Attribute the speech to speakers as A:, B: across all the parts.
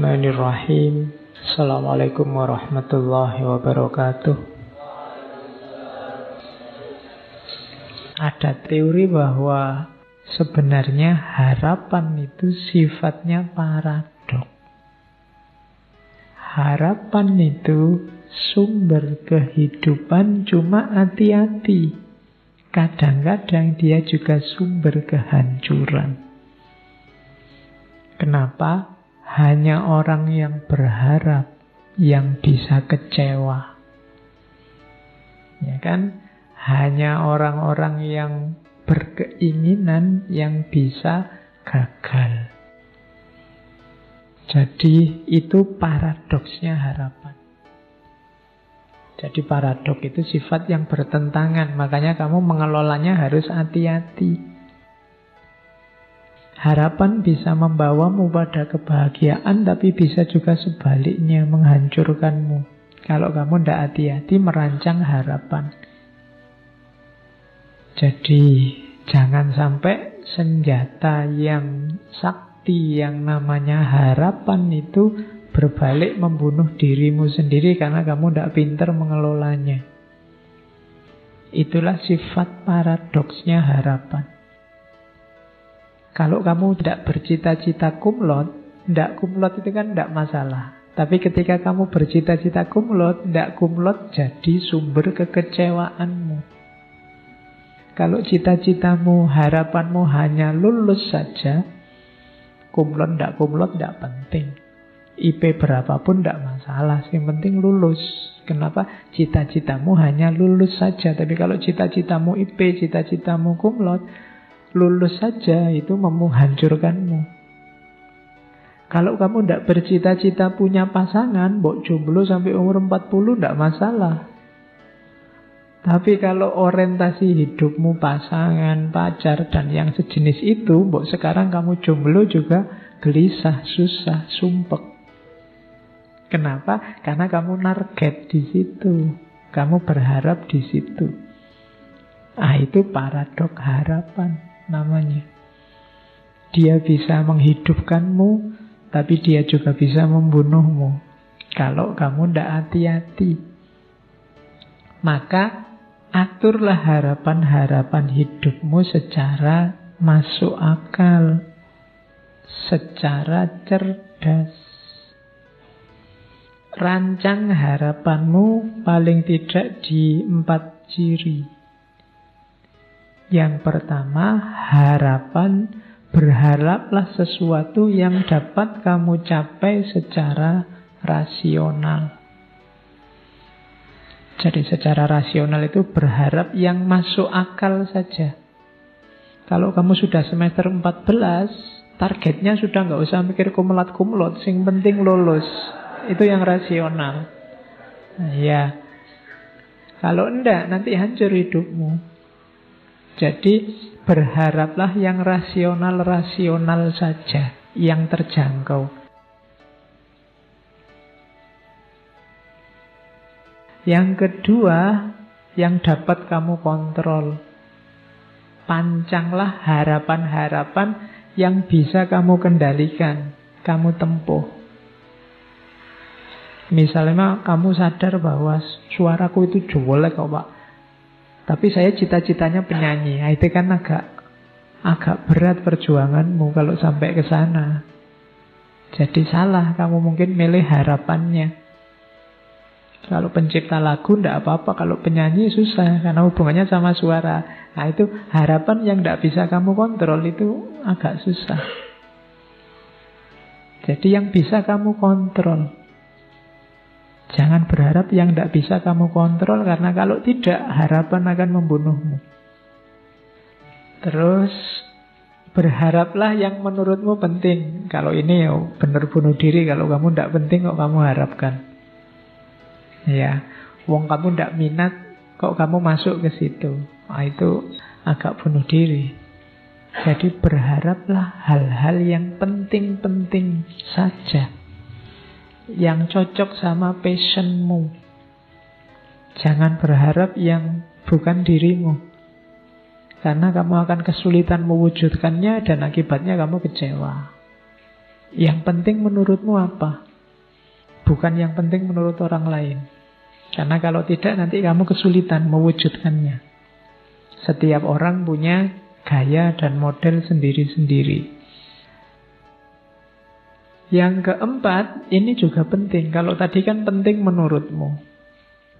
A: Bismillahirrahmanirrahim. Assalamualaikum warahmatullahi wabarakatuh. Ada teori bahwa sebenarnya harapan itu sifatnya paradok. Harapan itu sumber kehidupan cuma hati-hati. Kadang-kadang dia juga sumber kehancuran. Kenapa? Hanya orang yang berharap yang bisa kecewa. Ya kan? Hanya orang-orang yang berkeinginan yang bisa gagal. Jadi itu paradoksnya harapan. Jadi paradok itu sifat yang bertentangan, makanya kamu mengelolanya harus hati-hati. Harapan bisa membawamu pada kebahagiaan, tapi bisa juga sebaliknya menghancurkanmu. Kalau kamu tidak hati-hati merancang harapan. Jadi jangan sampai senjata yang sakti yang namanya harapan itu berbalik membunuh dirimu sendiri karena kamu tidak pinter mengelolanya. Itulah sifat paradoksnya harapan. Kalau kamu tidak bercita-cita kumlot, tidak kumlot itu kan tidak masalah. Tapi ketika kamu bercita-cita kumlot, tidak kumlot jadi sumber kekecewaanmu. Kalau cita-citamu, harapanmu hanya lulus saja, kumlot tidak kumlot tidak penting. IP berapapun tidak masalah, yang penting lulus. Kenapa? Cita-citamu hanya lulus saja. Tapi kalau cita-citamu IP, cita-citamu kumlot, lulus saja itu menghancurkanmu. Kalau kamu tidak bercita-cita punya pasangan, bok jomblo sampai umur 40 tidak masalah. Tapi kalau orientasi hidupmu pasangan, pacar, dan yang sejenis itu, bok sekarang kamu jomblo juga gelisah, susah, sumpek. Kenapa? Karena kamu target di situ. Kamu berharap di situ. Ah, itu paradok harapan namanya. Dia bisa menghidupkanmu, tapi dia juga bisa membunuhmu. Kalau kamu tidak hati-hati. Maka aturlah harapan-harapan hidupmu secara masuk akal. Secara cerdas. Rancang harapanmu paling tidak di empat ciri. Yang pertama, harapan berharaplah sesuatu yang dapat kamu capai secara rasional. Jadi secara rasional itu berharap yang masuk akal saja. Kalau kamu sudah semester 14, targetnya sudah nggak usah mikir kumulat-kumulot, sing penting lulus. Itu yang rasional. Nah, ya. Kalau enggak, nanti hancur hidupmu. Jadi berharaplah yang rasional-rasional saja, yang terjangkau. Yang kedua, yang dapat kamu kontrol. Pancanglah harapan-harapan yang bisa kamu kendalikan, kamu tempuh. Misalnya kamu sadar bahwa suaraku itu jelek kok pak. Tapi saya cita-citanya penyanyi. Nah, itu kan agak agak berat perjuanganmu kalau sampai ke sana. Jadi salah kamu mungkin milih harapannya. Kalau pencipta lagu tidak apa-apa, kalau penyanyi susah karena hubungannya sama suara. Nah itu harapan yang tidak bisa kamu kontrol itu agak susah. Jadi yang bisa kamu kontrol Jangan berharap yang tidak bisa kamu kontrol karena kalau tidak harapan akan membunuhmu. Terus berharaplah yang menurutmu penting. Kalau ini ya benar bunuh diri. Kalau kamu tidak penting kok kamu harapkan. Ya, wong kamu tidak minat kok kamu masuk ke situ. Nah, itu agak bunuh diri. Jadi berharaplah hal-hal yang penting-penting saja yang cocok sama passionmu. Jangan berharap yang bukan dirimu. Karena kamu akan kesulitan mewujudkannya dan akibatnya kamu kecewa. Yang penting menurutmu apa? Bukan yang penting menurut orang lain. Karena kalau tidak nanti kamu kesulitan mewujudkannya. Setiap orang punya gaya dan model sendiri-sendiri. Yang keempat, ini juga penting. Kalau tadi kan penting menurutmu.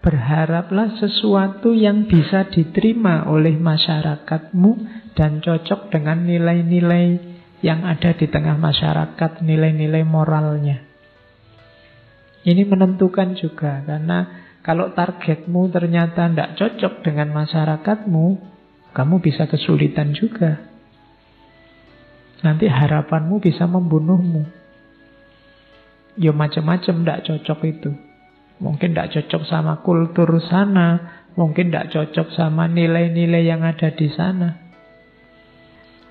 A: Berharaplah sesuatu yang bisa diterima oleh masyarakatmu dan cocok dengan nilai-nilai yang ada di tengah masyarakat, nilai-nilai moralnya. Ini menentukan juga, karena kalau targetmu ternyata tidak cocok dengan masyarakatmu, kamu bisa kesulitan juga. Nanti harapanmu bisa membunuhmu. Ya macam-macam tidak cocok itu. Mungkin tidak cocok sama kultur sana, mungkin tidak cocok sama nilai-nilai yang ada di sana.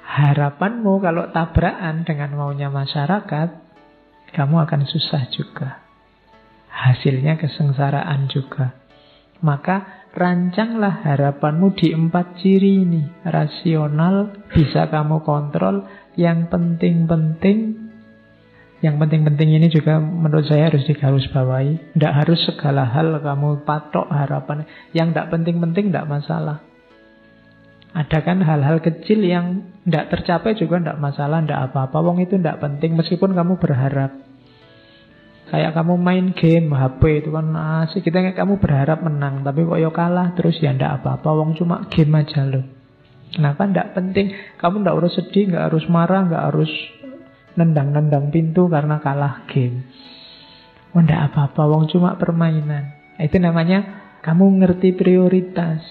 A: Harapanmu kalau tabrakan dengan maunya masyarakat, kamu akan susah juga. Hasilnya kesengsaraan juga. Maka rancanglah harapanmu di empat ciri ini. Rasional, bisa kamu kontrol. Yang penting-penting yang penting-penting ini juga menurut saya harus digarisbawahi. Tidak harus segala hal kamu patok harapan. Yang tidak penting-penting tidak masalah. Ada kan hal-hal kecil yang tidak tercapai juga tidak masalah, tidak apa-apa. Wong itu tidak penting meskipun kamu berharap. Kayak kamu main game HP itu kan asik. Kita kayak kamu berharap menang, tapi kok yo kalah terus ya tidak apa-apa. Wong cuma game aja loh. Kenapa tidak penting? Kamu tidak harus sedih, nggak harus marah, nggak harus nendang-nendang pintu karena kalah game. Oh, apa-apa, wong cuma permainan. Itu namanya kamu ngerti prioritas.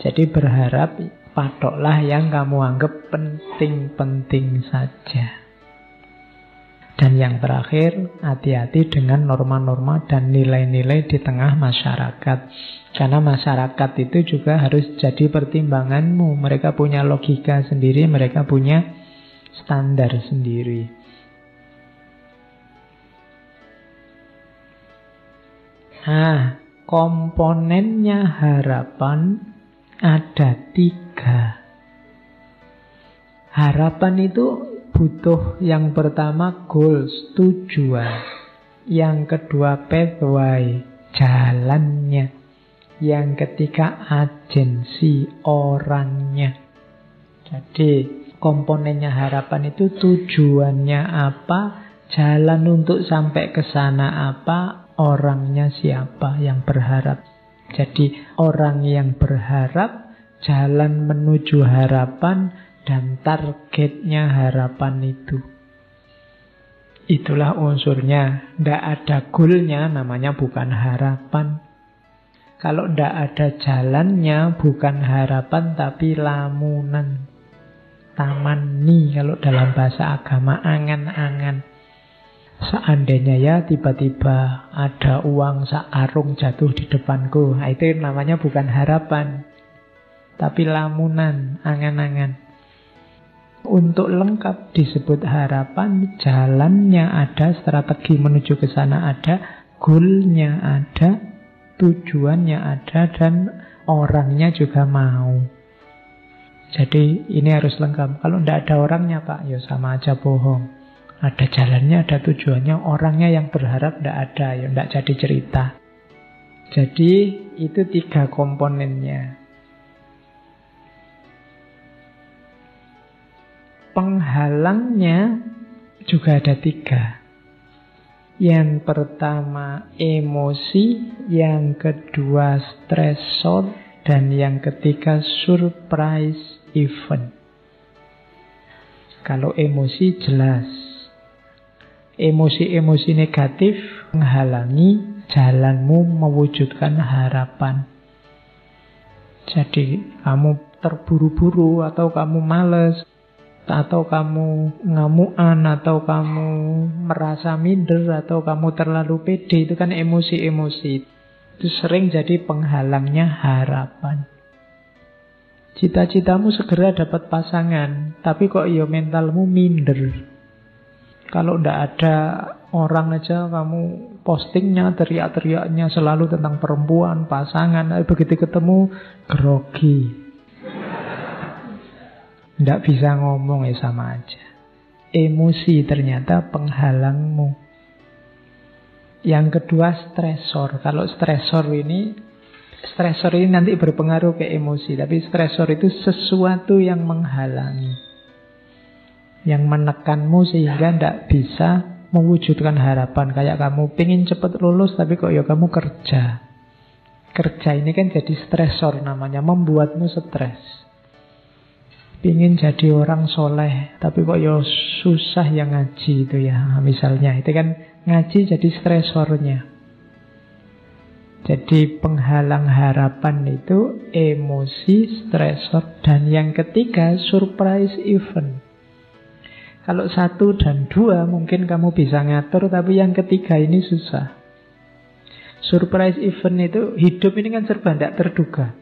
A: Jadi berharap patoklah yang kamu anggap penting-penting saja. Dan yang terakhir, hati-hati dengan norma-norma dan nilai-nilai di tengah masyarakat. Karena masyarakat itu juga harus jadi pertimbanganmu. Mereka punya logika sendiri, mereka punya standar sendiri. Nah, komponennya harapan ada tiga. Harapan itu butuh yang pertama goals, tujuan. Yang kedua pathway, jalannya. Yang ketiga agensi orangnya. Jadi komponennya harapan itu tujuannya apa, jalan untuk sampai ke sana apa, orangnya siapa yang berharap. Jadi orang yang berharap jalan menuju harapan dan targetnya harapan itu. Itulah unsurnya. Tidak ada goalnya namanya bukan harapan. Kalau tidak ada jalannya bukan harapan tapi lamunan. Taman nih kalau dalam bahasa agama angan-angan. Seandainya ya tiba-tiba ada uang searung jatuh di depanku. Nah, itu namanya bukan harapan. Tapi lamunan, angan-angan. Untuk lengkap disebut harapan, jalannya ada, strategi menuju ke sana ada, goalnya ada, tujuannya ada, dan orangnya juga mau. Jadi ini harus lengkap. Kalau tidak ada orangnya Pak, ya sama aja bohong. Ada jalannya, ada tujuannya. Orangnya yang berharap tidak ada, ya tidak jadi cerita. Jadi itu tiga komponennya. Penghalangnya juga ada tiga. Yang pertama emosi, yang kedua stresor, dan yang ketiga surprise event. Kalau emosi jelas emosi-emosi negatif menghalangi jalanmu mewujudkan harapan. Jadi kamu terburu-buru atau kamu males atau kamu ngamuan atau kamu merasa minder atau kamu terlalu pede itu kan emosi-emosi itu sering jadi penghalangnya harapan cita-citamu segera dapat pasangan tapi kok ya mentalmu minder kalau tidak ada orang aja kamu postingnya teriak-teriaknya selalu tentang perempuan, pasangan. Tapi begitu ketemu grogi. Tidak bisa ngomong ya sama aja. emosi ternyata penghalangmu. Yang kedua stresor. Kalau stresor ini stresor ini nanti berpengaruh ke emosi, tapi stresor itu sesuatu yang menghalangi. Yang menekanmu sehingga tidak bisa mewujudkan harapan. Kayak kamu pengen cepat lulus tapi kok ya kamu kerja. Kerja ini kan jadi stresor namanya, membuatmu stres. Pingin jadi orang soleh, tapi kok ya susah yang ngaji itu ya. Misalnya, itu kan ngaji jadi stresornya. Jadi penghalang harapan itu emosi, stresor, dan yang ketiga surprise event. Kalau satu dan dua mungkin kamu bisa ngatur, tapi yang ketiga ini susah. Surprise event itu hidup ini kan serba tidak terduga.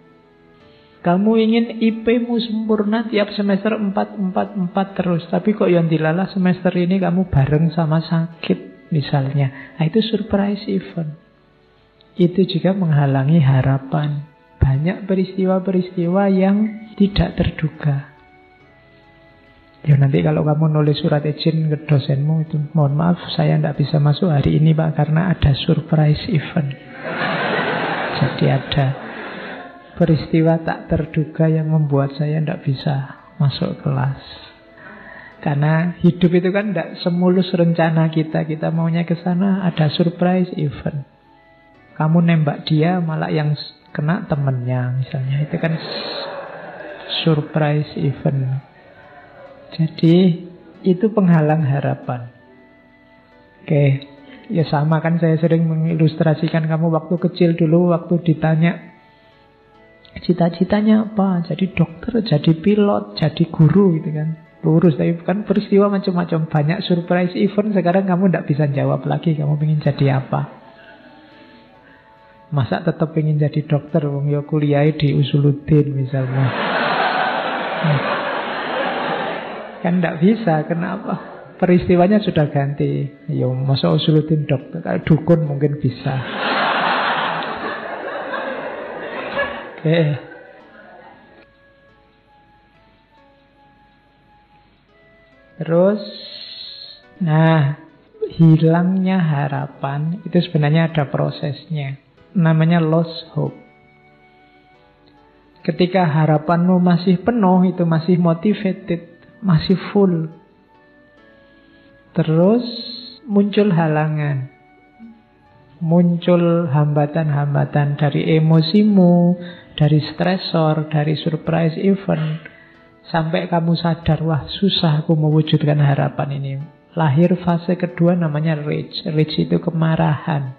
A: Kamu ingin IP-mu sempurna tiap semester 4, 4, 4 terus. Tapi kok yang dilalah semester ini kamu bareng sama sakit misalnya. Nah itu surprise event. Itu juga menghalangi harapan. Banyak peristiwa-peristiwa yang tidak terduga. Ya nanti kalau kamu nulis surat izin ke dosenmu itu Mohon maaf saya tidak bisa masuk hari ini pak Karena ada surprise event Jadi ada peristiwa tak terduga yang membuat saya tidak bisa masuk kelas. Karena hidup itu kan tidak semulus rencana kita. Kita maunya ke sana ada surprise event. Kamu nembak dia malah yang kena temennya misalnya. Itu kan surprise event. Jadi itu penghalang harapan. Oke, ya sama kan saya sering mengilustrasikan kamu waktu kecil dulu waktu ditanya Cita-citanya apa? Jadi dokter, jadi pilot, jadi guru gitu kan. Lurus, tapi kan peristiwa macam-macam. Banyak surprise event, sekarang kamu tidak bisa jawab lagi kamu ingin jadi apa. Masa tetap ingin jadi dokter, wong yo kuliah di Usuluddin misalnya. Kan tidak bisa, kenapa? Peristiwanya sudah ganti. Yo, masa Usuluddin dokter, dukun mungkin bisa. Oke. Terus, nah, hilangnya harapan itu sebenarnya ada prosesnya. Namanya lost hope. Ketika harapanmu masih penuh, itu masih motivated, masih full. Terus muncul halangan. Muncul hambatan-hambatan dari emosimu, dari stresor, dari surprise event, sampai kamu sadar, wah susah aku mewujudkan harapan ini. Lahir fase kedua namanya rage. Rage itu kemarahan.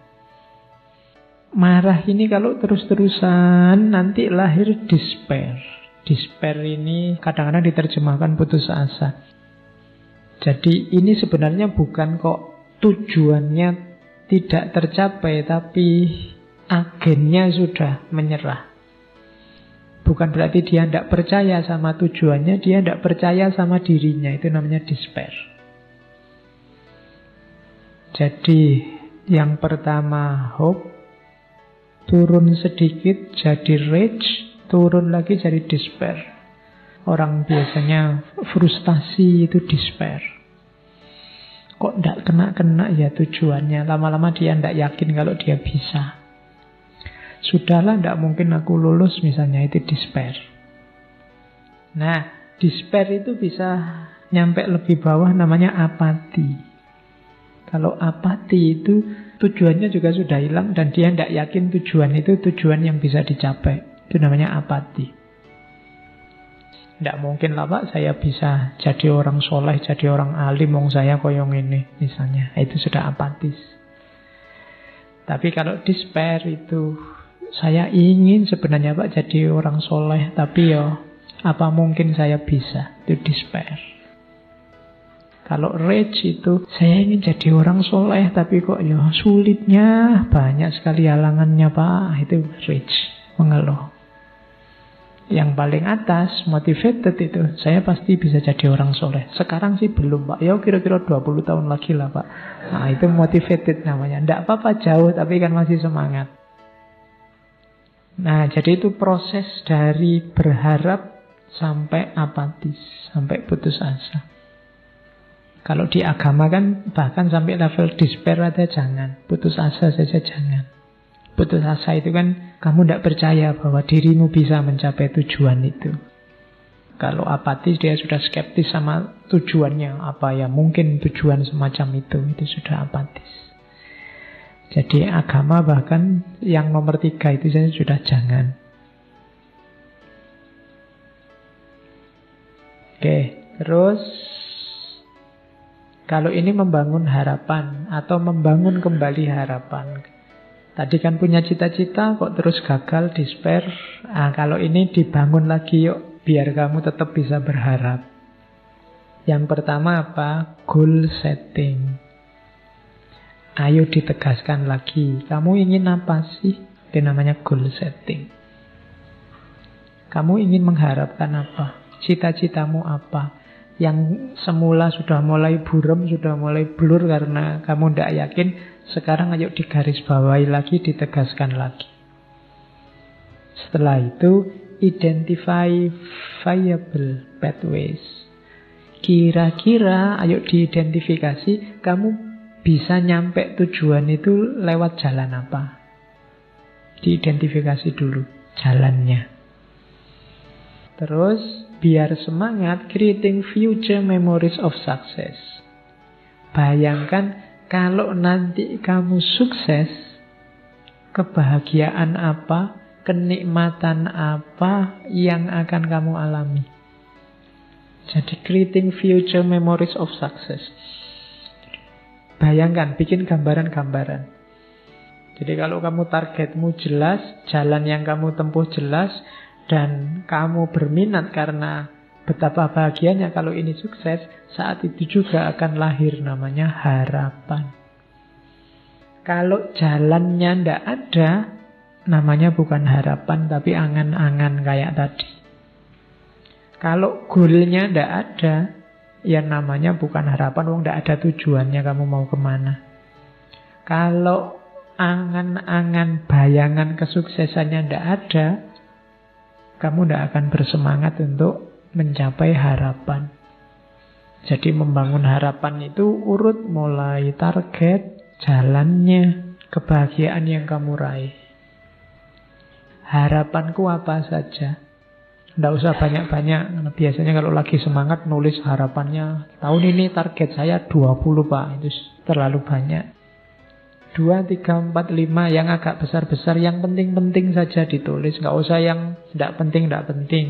A: Marah ini kalau terus-terusan nanti lahir despair. Despair ini kadang-kadang diterjemahkan putus asa. Jadi ini sebenarnya bukan kok tujuannya tidak tercapai, tapi agennya sudah menyerah. Bukan berarti dia tidak percaya sama tujuannya, dia tidak percaya sama dirinya. Itu namanya despair. Jadi yang pertama hope, turun sedikit jadi rage, turun lagi jadi despair. Orang biasanya frustasi itu despair. Kok tidak kena-kena ya tujuannya, lama-lama dia tidak yakin kalau dia bisa. Sudahlah, tidak mungkin aku lulus misalnya, itu despair. Nah, despair itu bisa nyampe lebih bawah namanya apati. Kalau apati itu tujuannya juga sudah hilang dan dia tidak yakin tujuan itu tujuan yang bisa dicapai. Itu namanya apati. Tidak mungkin lah Pak, saya bisa jadi orang soleh, jadi orang alim, wong saya koyong ini misalnya. Itu sudah apatis. Tapi kalau despair itu saya ingin sebenarnya Pak jadi orang soleh, tapi ya apa mungkin saya bisa? Itu despair. Kalau rage itu saya ingin jadi orang soleh, tapi kok ya sulitnya banyak sekali halangannya Pak. Itu rage, mengeluh. Yang paling atas, motivated itu, saya pasti bisa jadi orang soleh. Sekarang sih belum Pak, ya kira-kira 20 tahun lagi lah Pak. Nah itu motivated namanya. Tidak apa-apa jauh, tapi kan masih semangat. Nah, jadi itu proses dari berharap sampai apatis, sampai putus asa. Kalau di agama kan bahkan sampai level despair aja jangan. Putus asa saja jangan. Putus asa itu kan kamu tidak percaya bahwa dirimu bisa mencapai tujuan itu. Kalau apatis dia sudah skeptis sama tujuannya apa ya mungkin tujuan semacam itu itu sudah apatis. Jadi agama bahkan yang nomor tiga itu saja sudah jangan. Oke, terus kalau ini membangun harapan atau membangun kembali harapan. Tadi kan punya cita-cita kok terus gagal, despair. Nah, kalau ini dibangun lagi yuk biar kamu tetap bisa berharap. Yang pertama apa? Goal setting. Ayo ditegaskan lagi. Kamu ingin apa sih? Itu namanya goal setting. Kamu ingin mengharapkan apa? Cita-citamu apa? Yang semula sudah mulai buram, sudah mulai blur karena kamu tidak yakin, sekarang ayo digaris bawahi lagi, ditegaskan lagi. Setelah itu, identify viable pathways. Kira-kira, ayo diidentifikasi, kamu bisa nyampe tujuan itu lewat jalan apa? Diidentifikasi dulu jalannya. Terus biar semangat creating future memories of success. Bayangkan kalau nanti kamu sukses, kebahagiaan apa, kenikmatan apa yang akan kamu alami. Jadi creating future memories of success. Bayangkan, bikin gambaran-gambaran. Jadi kalau kamu targetmu jelas, jalan yang kamu tempuh jelas, dan kamu berminat karena betapa bahagianya kalau ini sukses, saat itu juga akan lahir namanya harapan. Kalau jalannya ndak ada, namanya bukan harapan tapi angan-angan kayak tadi. Kalau goalnya ndak ada, ya namanya bukan harapan, wong ndak ada tujuannya kamu mau ke mana. Kalau angan-angan bayangan kesuksesannya ndak ada, kamu tidak akan bersemangat untuk mencapai harapan. Jadi membangun harapan itu urut mulai target, jalannya, kebahagiaan yang kamu raih. Harapanku apa saja. Tidak usah banyak-banyak. Biasanya kalau lagi semangat nulis harapannya. Tahun ini target saya 20 pak. Itu terlalu banyak. Dua, tiga, empat, lima yang agak besar-besar, yang penting-penting saja ditulis. Nggak usah yang tidak penting, tidak penting.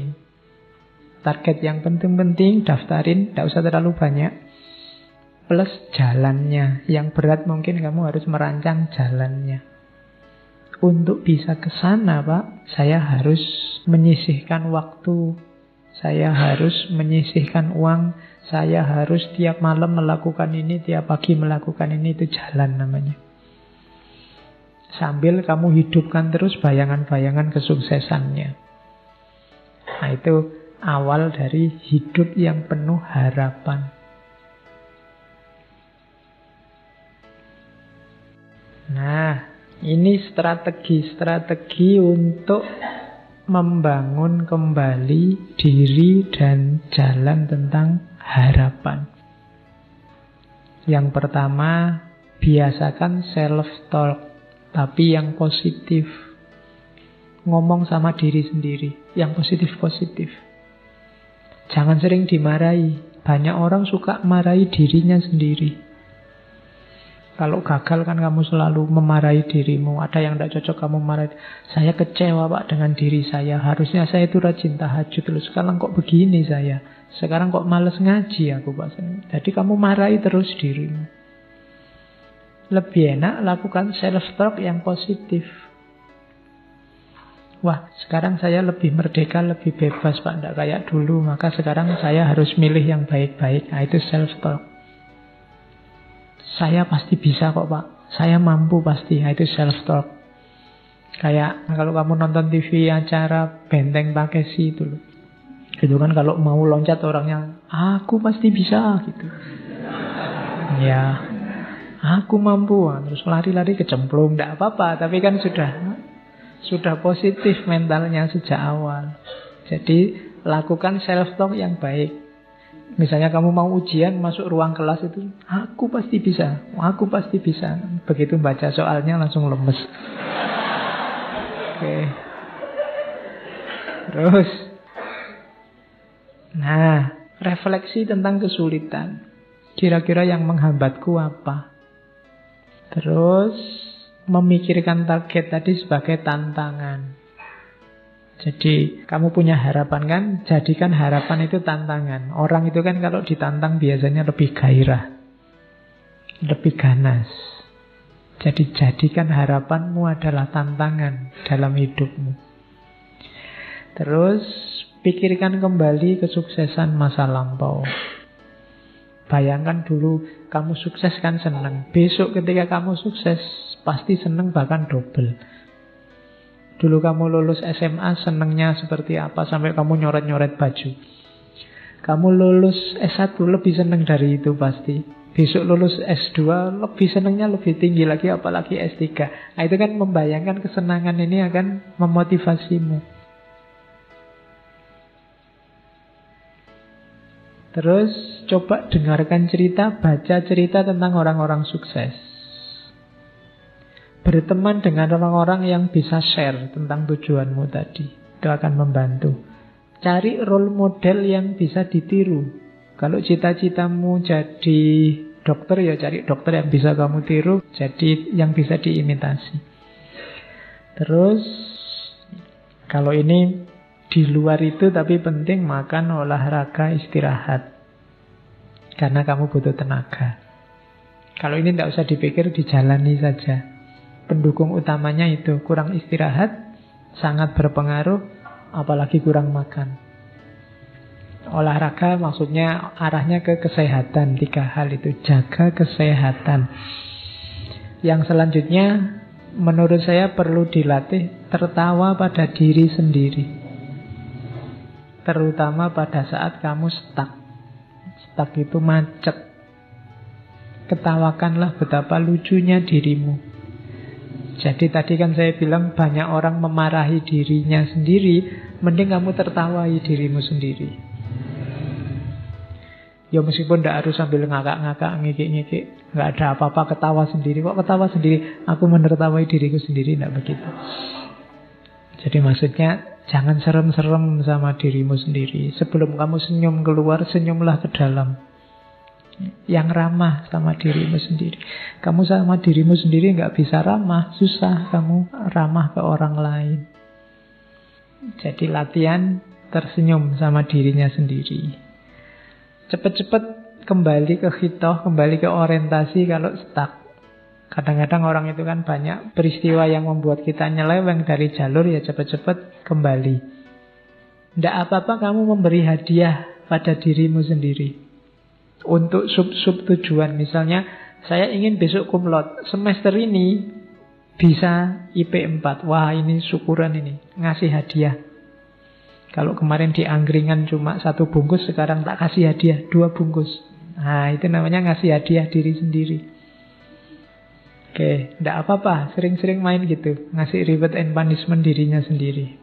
A: Target yang penting-penting, daftarin, tidak usah terlalu banyak. Plus jalannya. Yang berat mungkin kamu harus merancang jalannya. Untuk bisa ke sana, Pak, saya harus menyisihkan waktu. Saya harus menyisihkan uang. Saya harus tiap malam melakukan ini, tiap pagi melakukan ini. Itu jalan namanya. Sambil kamu hidupkan terus bayangan-bayangan kesuksesannya. Nah itu awal dari hidup yang penuh harapan. Nah, ini strategi-strategi untuk membangun kembali diri dan jalan tentang harapan. Yang pertama, biasakan self-talk tapi yang positif. Ngomong sama diri sendiri, yang positif-positif. Jangan sering dimarahi. Banyak orang suka marahi dirinya sendiri. Kalau gagal kan kamu selalu memarahi dirimu. Ada yang tidak cocok kamu marahi. Saya kecewa pak dengan diri saya. Harusnya saya itu rajin tahajud. Terus sekarang kok begini saya. Sekarang kok males ngaji aku pak. Jadi kamu marahi terus dirimu lebih enak lakukan self-talk yang positif. Wah, sekarang saya lebih merdeka, lebih bebas, Pak. Tidak kayak dulu. Maka sekarang saya harus milih yang baik-baik. Nah, itu self-talk. Saya pasti bisa kok, Pak. Saya mampu pasti. Nah, itu self-talk. Kayak kalau kamu nonton TV acara Benteng Takeshi itu loh. Gitu kan kalau mau loncat orangnya, aku pasti bisa gitu. Ya, Aku mampu, terus lari-lari kecemplung, tidak apa-apa. Tapi kan sudah sudah positif mentalnya sejak awal. Jadi lakukan self talk yang baik. Misalnya kamu mau ujian masuk ruang kelas itu, aku pasti bisa, aku pasti bisa. Begitu baca soalnya langsung lemes. Oke. Terus. Nah, refleksi tentang kesulitan. Kira-kira yang menghambatku apa? Terus memikirkan target tadi sebagai tantangan. Jadi kamu punya harapan kan, jadikan harapan itu tantangan. Orang itu kan kalau ditantang biasanya lebih gairah, lebih ganas. Jadi jadikan harapanmu adalah tantangan dalam hidupmu. Terus pikirkan kembali kesuksesan masa lampau. Bayangkan dulu kamu sukses kan senang. Besok ketika kamu sukses pasti senang bahkan double. Dulu kamu lulus SMA senengnya seperti apa sampai kamu nyoret-nyoret baju. Kamu lulus S1 lebih seneng dari itu pasti. Besok lulus S2 lebih senengnya lebih tinggi lagi apalagi S3. Nah itu kan membayangkan kesenangan ini akan memotivasimu. Terus coba dengarkan cerita, baca cerita tentang orang-orang sukses. Berteman dengan orang-orang yang bisa share tentang tujuanmu tadi. Itu akan membantu. Cari role model yang bisa ditiru. Kalau cita-citamu jadi dokter, ya cari dokter yang bisa kamu tiru. Jadi yang bisa diimitasi. Terus, kalau ini di luar itu tapi penting makan, olahraga, istirahat. Karena kamu butuh tenaga. Kalau ini tidak usah dipikir, dijalani saja pendukung utamanya itu kurang istirahat sangat berpengaruh apalagi kurang makan. Olahraga maksudnya arahnya ke kesehatan tiga hal itu jaga kesehatan. Yang selanjutnya menurut saya perlu dilatih tertawa pada diri sendiri. Terutama pada saat kamu stuck. Stuck itu macet. Ketawakanlah betapa lucunya dirimu. Jadi tadi kan saya bilang banyak orang memarahi dirinya sendiri, mending kamu tertawai dirimu sendiri. Ya meskipun tidak harus sambil ngakak-ngakak, ngikik-ngikik, nggak ada apa-apa ketawa sendiri. Kok ketawa sendiri? Aku menertawai diriku sendiri, tidak begitu. Jadi maksudnya jangan serem-serem sama dirimu sendiri. Sebelum kamu senyum keluar, senyumlah ke dalam yang ramah sama dirimu sendiri. Kamu sama dirimu sendiri nggak bisa ramah, susah kamu ramah ke orang lain. Jadi latihan tersenyum sama dirinya sendiri. Cepet-cepet kembali ke hitoh, kembali ke orientasi kalau stuck. Kadang-kadang orang itu kan banyak peristiwa yang membuat kita nyeleweng dari jalur ya cepet-cepet kembali. Tidak apa-apa kamu memberi hadiah pada dirimu sendiri untuk sub-sub tujuan. Misalnya, saya ingin besok kumlot. Semester ini bisa IP 4. Wah, ini syukuran ini. Ngasih hadiah. Kalau kemarin di angkringan cuma satu bungkus, sekarang tak kasih hadiah dua bungkus. Nah, itu namanya ngasih hadiah diri sendiri. Oke, tidak apa-apa, sering-sering main gitu. Ngasih reward and punishment dirinya sendiri.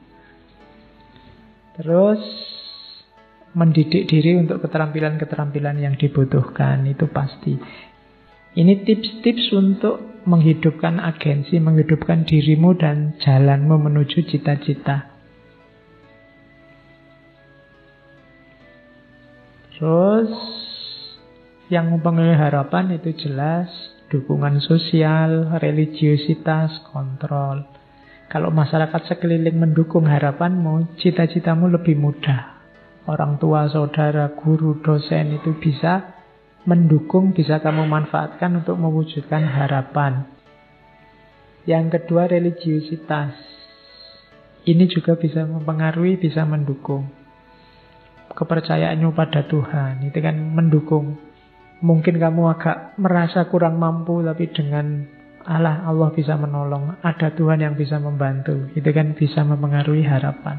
A: Terus mendidik diri untuk keterampilan-keterampilan yang dibutuhkan itu pasti. Ini tips-tips untuk menghidupkan agensi, menghidupkan dirimu dan jalanmu menuju cita-cita. Terus yang mempengaruhi harapan itu jelas dukungan sosial, religiositas, kontrol. Kalau masyarakat sekeliling mendukung harapanmu, cita-citamu lebih mudah orang tua, saudara, guru, dosen itu bisa mendukung, bisa kamu manfaatkan untuk mewujudkan harapan. Yang kedua, religiusitas. Ini juga bisa mempengaruhi, bisa mendukung. Kepercayaanmu pada Tuhan, itu kan mendukung. Mungkin kamu agak merasa kurang mampu, tapi dengan Allah, Allah bisa menolong. Ada Tuhan yang bisa membantu. Itu kan bisa mempengaruhi harapan.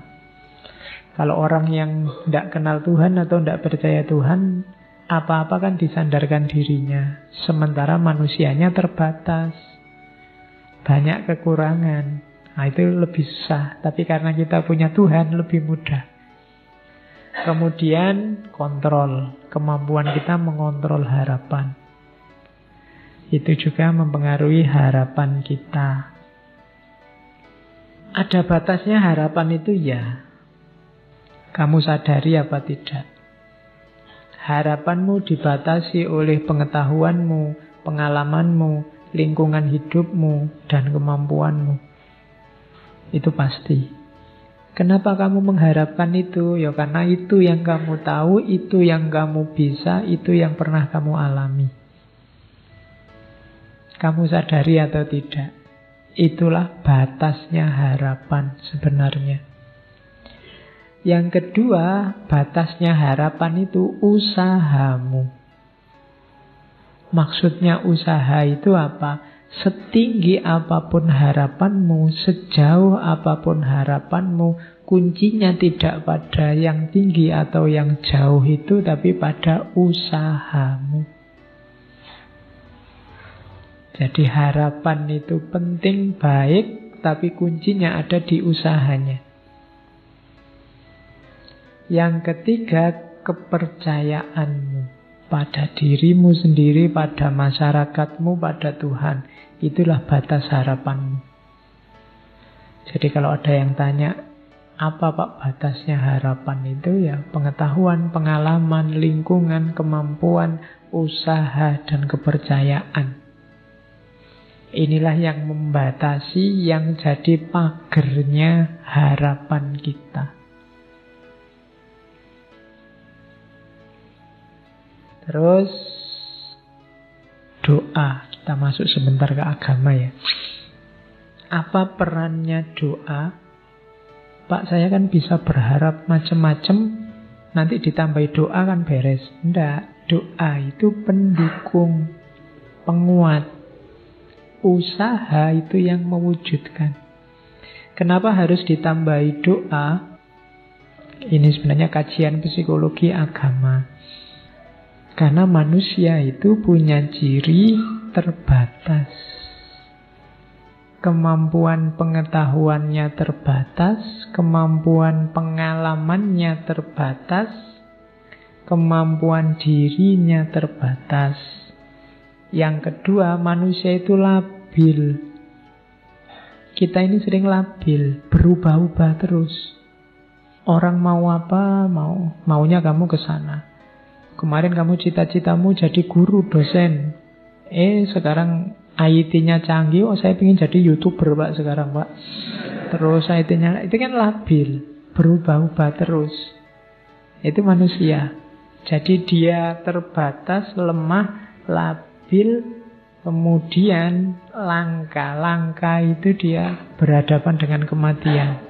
A: Kalau orang yang tidak kenal Tuhan atau tidak percaya Tuhan, apa-apa kan disandarkan dirinya. Sementara manusianya terbatas. Banyak kekurangan. Nah itu lebih susah. Tapi karena kita punya Tuhan lebih mudah. Kemudian kontrol, kemampuan kita mengontrol harapan. Itu juga mempengaruhi harapan kita. Ada batasnya harapan itu ya. Kamu sadari apa tidak? Harapanmu dibatasi oleh pengetahuanmu, pengalamanmu, lingkungan hidupmu, dan kemampuanmu. Itu pasti. Kenapa kamu mengharapkan itu? Ya karena itu yang kamu tahu, itu yang kamu bisa, itu yang pernah kamu alami. Kamu sadari atau tidak? Itulah batasnya harapan sebenarnya. Yang kedua, batasnya harapan itu usahamu. Maksudnya usaha itu apa? Setinggi apa pun harapanmu, sejauh apa pun harapanmu, kuncinya tidak pada yang tinggi atau yang jauh itu, tapi pada usahamu. Jadi harapan itu penting, baik, tapi kuncinya ada di usahanya. Yang ketiga, kepercayaanmu pada dirimu sendiri, pada masyarakatmu, pada Tuhan. Itulah batas harapanmu. Jadi kalau ada yang tanya, apa Pak batasnya harapan itu ya pengetahuan, pengalaman, lingkungan, kemampuan, usaha, dan kepercayaan. Inilah yang membatasi yang jadi pagernya harapan kita. Terus doa. Kita masuk sebentar ke agama ya. Apa perannya doa? Pak, saya kan bisa berharap macam-macam, nanti ditambahi doa kan beres. Enggak, doa itu pendukung, penguat usaha itu yang mewujudkan. Kenapa harus ditambahi doa? Ini sebenarnya kajian psikologi agama. Karena manusia itu punya ciri terbatas. Kemampuan pengetahuannya terbatas, kemampuan pengalamannya terbatas, kemampuan dirinya terbatas. Yang kedua, manusia itu labil. Kita ini sering labil, berubah-ubah terus. Orang mau apa, mau maunya kamu ke sana. Kemarin kamu cita-citamu jadi guru, dosen. Eh, sekarang IT-nya canggih, oh saya ingin jadi YouTuber, Pak, sekarang, Pak. Terus IT-nya, itu kan labil, berubah-ubah terus. Itu manusia. Jadi dia terbatas, lemah, labil kemudian langka-langka itu dia berhadapan dengan kematian.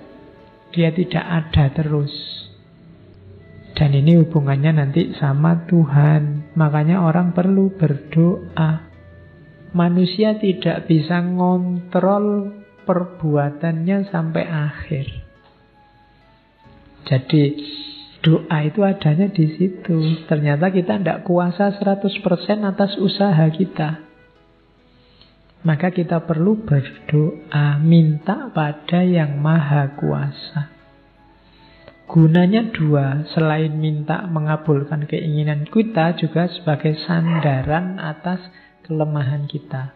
A: Dia tidak ada terus. Dan ini hubungannya nanti sama Tuhan. Makanya orang perlu berdoa. Manusia tidak bisa ngontrol perbuatannya sampai akhir. Jadi Doa itu adanya di situ. Ternyata kita tidak kuasa 100% atas usaha kita. Maka kita perlu berdoa, minta pada yang maha kuasa. Gunanya dua, selain minta mengabulkan keinginan kita, juga sebagai sandaran atas kelemahan kita.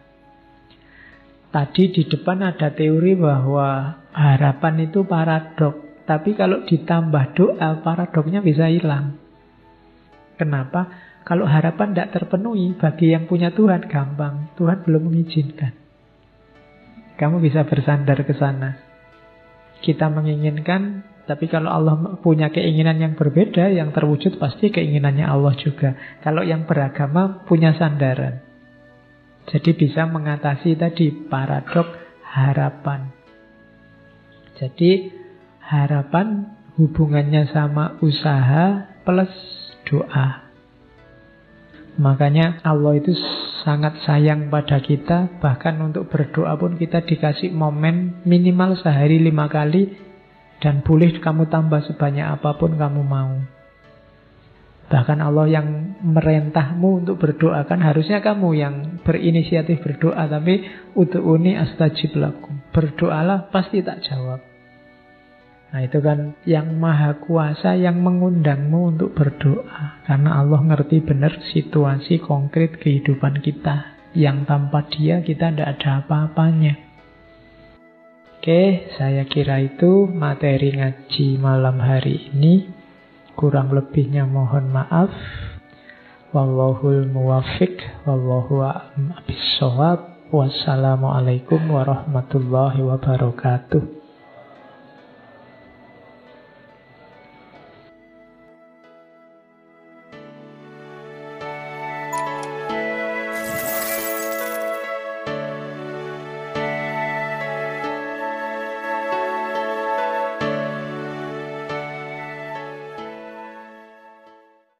A: Tadi di depan ada teori bahwa harapan itu paradok. Tapi kalau ditambah doa, paradoknya bisa hilang. Kenapa? Kalau harapan tidak terpenuhi, bagi yang punya Tuhan gampang. Tuhan belum mengizinkan. Kamu bisa bersandar ke sana. Kita menginginkan, tapi kalau Allah punya keinginan yang berbeda, yang terwujud pasti keinginannya Allah juga. Kalau yang beragama punya sandaran. Jadi bisa mengatasi tadi paradok harapan. Jadi harapan hubungannya sama usaha plus doa. Makanya Allah itu sangat sayang pada kita, bahkan untuk berdoa pun kita dikasih momen minimal sehari lima kali, dan boleh kamu tambah sebanyak apa pun kamu mau. Bahkan Allah yang merentahmu untuk berdoa kan harusnya kamu yang berinisiatif berdoa, tapi untuk uni astajib lakum. Berdoalah pasti tak jawab. Nah itu kan yang maha kuasa yang mengundangmu untuk berdoa. Karena Allah ngerti benar situasi konkret kehidupan kita. Yang tanpa dia kita tidak ada apa-apanya. Oke, saya kira itu materi ngaji malam hari ini. Kurang lebihnya mohon maaf. Wallahul muwafiq. Wallahu a'lam Wassalamualaikum warahmatullahi wabarakatuh.